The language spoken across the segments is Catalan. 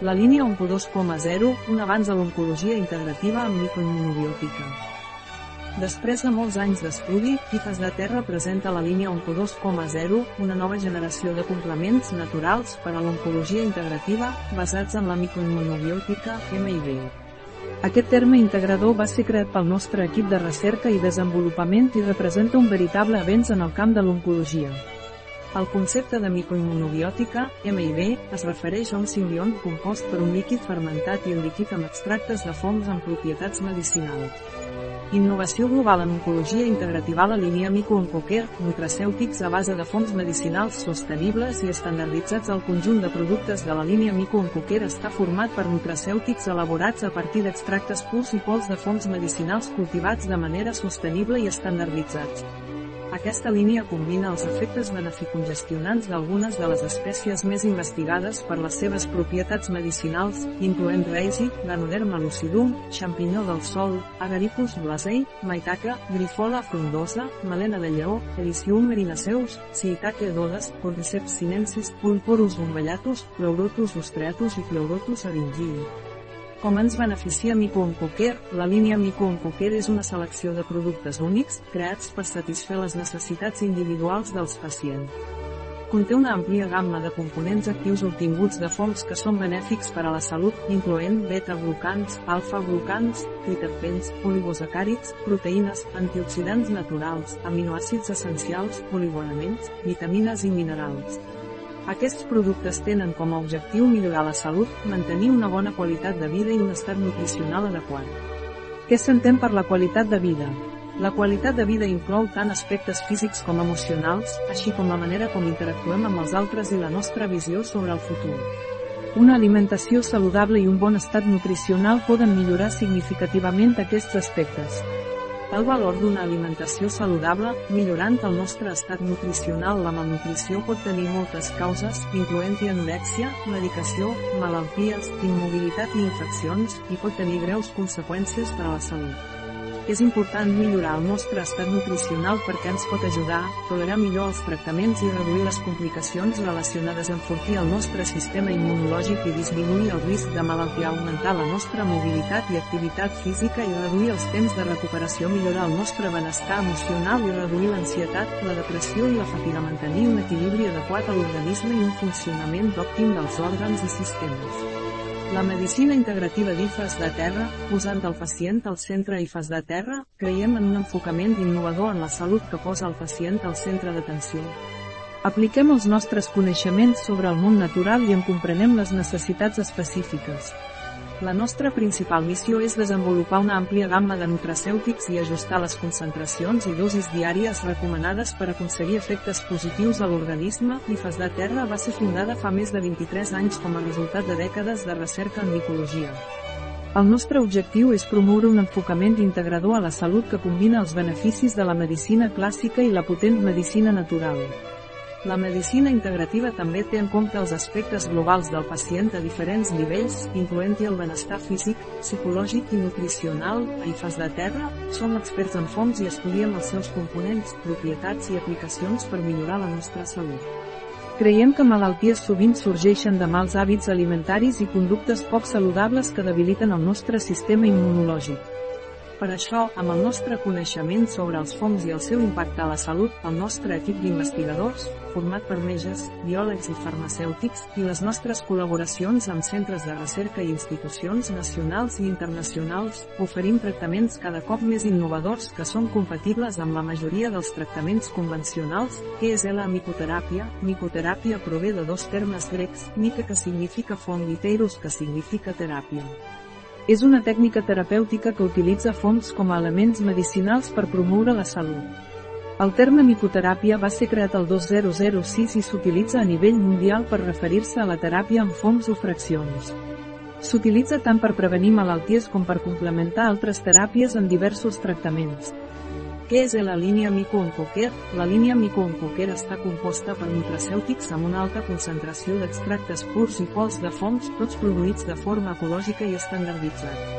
La línia Onco 2.0, un avanç a l'oncologia integrativa amb microimmunobiòtica. Després de molts anys d'estudi, IFAS de Terra presenta la línia Onco 2.0, una nova generació de complements naturals per a l'oncologia integrativa, basats en la microimmunobiòtica, MIB. Aquest terme integrador va ser creat pel nostre equip de recerca i desenvolupament i representa un veritable avenç en el camp de l'oncologia. El concepte de microimmunobiòtica, MIB, es refereix a un simbiont compost per un líquid fermentat i enriquit amb extractes de fongs amb propietats medicinals. Innovació global en oncologia integrativa la línia MicoOncoCare, nutracèutics a base de fonts medicinals sostenibles i estandarditzats el conjunt de productes de la línia MicoOncoCare està format per nutracèutics elaborats a partir d'extractes purs i pols de fonts medicinals cultivats de manera sostenible i estandarditzats. Aquesta línia combina els efectes beneficongestionants d'algunes de les espècies més investigades per les seves propietats medicinals, incloent reisi, Ganoderma lucidum, xampinyó del sol, Agaricus blasei, maitaca, Grifola frondosa, melena de lleó, Ericium merinaceus, Ciitaca edodes, Cordyceps sinensis, Pulporus umbellatus, Pleurotus ostreatus i Pleurotus aringii. Com ens beneficia MicoOncoCare? La línia MicoOncoCare és una selecció de productes únics, creats per satisfer les necessitats individuals dels pacients. Conté una àmplia gamma de components actius obtinguts de fongs que són benèfics per a la salut, incloent beta-glucans, alfa-glucans, triterpens, oligosacàrids, proteïnes, antioxidants naturals, aminoàcids essencials, poligonaments, vitamines i minerals. Aquests productes tenen com a objectiu millorar la salut, mantenir una bona qualitat de vida i un estat nutricional adequat. Què s'entén per la qualitat de vida? La qualitat de vida inclou tant aspectes físics com emocionals, així com la manera com interactuem amb els altres i la nostra visió sobre el futur. Una alimentació saludable i un bon estat nutricional poden millorar significativament aquests aspectes. El valor d'una alimentació saludable, millorant el nostre estat nutricional La malnutrició pot tenir moltes causes, incloent-hi anorèxia, medicació, malalties, immobilitat i infeccions, i pot tenir greus conseqüències per a la salut. És important millorar el nostre estat nutricional perquè ens pot ajudar a tolerar millor els tractaments i reduir les complicacions relacionades amb enfortir el nostre sistema immunològic i disminuir el risc de malaltia augmentar la nostra mobilitat i activitat física i reduir els temps de recuperació millorar el nostre benestar emocional i reduir l'ansietat, la depressió i la fatiga mantenir un equilibri adequat a l'organisme i un funcionament òptim dels òrgans i sistemes. La medicina integrativa d'IFAS de terra, posant el pacient al centre IFAS de terra, creiem en un enfocament innovador en la salut que posa el pacient al centre d'atenció. Apliquem els nostres coneixements sobre el món natural i en comprenem les necessitats específiques. La nostra principal missió és desenvolupar una àmplia gamma de nutracèutics i ajustar les concentracions i dosis diàries recomanades per aconseguir efectes positius a l'organisme. L'IFAS de Terra va ser fundada fa més de 23 anys com a resultat de dècades de recerca en micologia. El nostre objectiu és promoure un enfocament integrador a la salut que combina els beneficis de la medicina clàssica i la potent medicina natural. La medicina integrativa també té en compte els aspectes globals del pacient a diferents nivells, incloent-hi el benestar físic, psicològic i nutricional. A IFAS de Terra, som experts en fonts i estudiem els seus components, propietats i aplicacions per millorar la nostra salut. Creiem que malalties sovint sorgeixen de mals hàbits alimentaris i conductes poc saludables que debiliten el nostre sistema immunològic. Per això, amb el nostre coneixement sobre els fongs i el seu impacte a la salut, el nostre equip d'investigadors, format per metges, biòlegs i farmacèutics, i les nostres col·laboracions amb centres de recerca i institucions nacionals i internacionals, oferim tractaments cada cop més innovadors que són compatibles amb la majoria dels tractaments convencionals, que és la micoteràpia. Micoteràpia prové de dos termes grecs, mica que significa fong i teiros que significa teràpia. És una tècnica terapèutica que utilitza fongs com a elements medicinals per promoure la salut. El terme micoteràpia va ser creat el 2006 i s'utilitza a nivell mundial per referir-se a la teràpia amb fongs o fraccions. S'utilitza tant per prevenir malalties com per complementar altres teràpies en diversos tractaments. Què és la línia Mico-Oncoker? La línia Mico-Oncoker està composta per nutracèutics amb una alta concentració d'extractes purs i pols de fongs, tots produïts de forma ecològica i estandarditzat.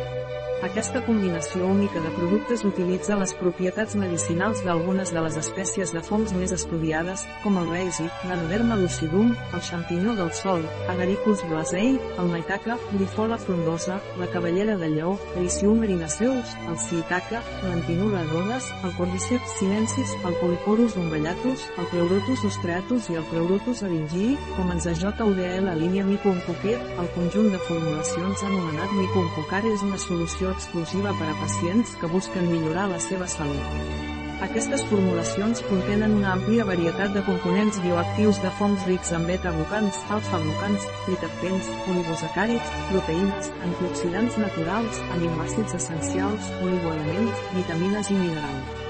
Aquesta combinació única de productes utilitza les propietats medicinals d'algunes de les espècies de fongs més estudiades, com el reisi, l'anoderma lucidum, el xampinyó del sol, Agaricus blasei, el maitaca, Lifola frondosa, la cavallera de lleó, Ericium erinaceus, el ciitaca, l'antinura rodes, el cordyceps sinensis, el polyporus umbellatus, el pleurotus ostreatus i el pleurotus aringii, com ens AJUDL línia micooncoquer, el conjunt de formulacions anomenat micooncocar és una solució exclusiva per a pacients que busquen millorar la seva salut. Aquestes formulacions contenen una àmplia varietat de components bioactius de fongs rics en beta-glucans, alfa-glucans, triterpens, oligosacàrids, proteïnes, antioxidants naturals, aminoàcids essencials, oligoelements, vitamines i minerals.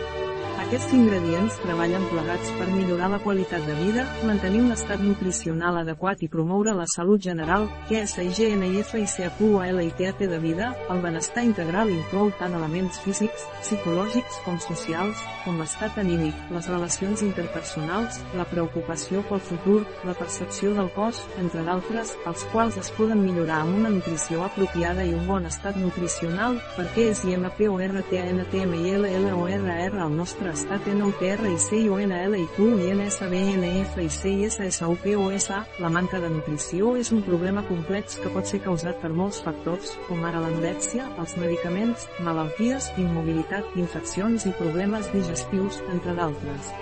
Aquests ingredients treballen plegats per millorar la qualitat de vida, mantenir un estat nutricional adequat i promoure la salut general, que és IGNIF i CAQUALITAT de vida, el benestar integral inclou tant elements físics, psicològics com socials, com l'estat anímic, les relacions interpersonals, la preocupació pel futur, la percepció del cos, entre d'altres, els quals es poden millorar amb una nutrició apropiada i un bon estat nutricional, perquè és IMPORTANTMILLORR al nostre estat NUTR i CIONLIQ i NSBNF i CISSUPOSA, la manca de nutrició és un problema complex que pot ser causat per molts factors, com ara l'anorèxia, els medicaments, malalties, immobilitat, infeccions i problemes digestius, entre d'altres.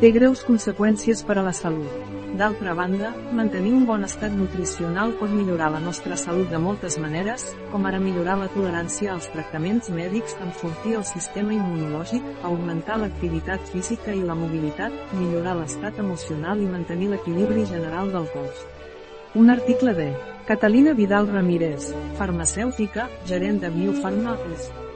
Té greus conseqüències per a la salut. D'altra banda, mantenir un bon estat nutricional pot millorar la nostra salut de moltes maneres, com ara millorar la tolerància als tractaments mèdics, enfortir el sistema immunològic, augmentar l'activitat física i la mobilitat, millorar l'estat emocional i mantenir l'equilibri general del cos. Un article de Catalina Vidal Ramírez, farmacèutica, gerent de Biofarma,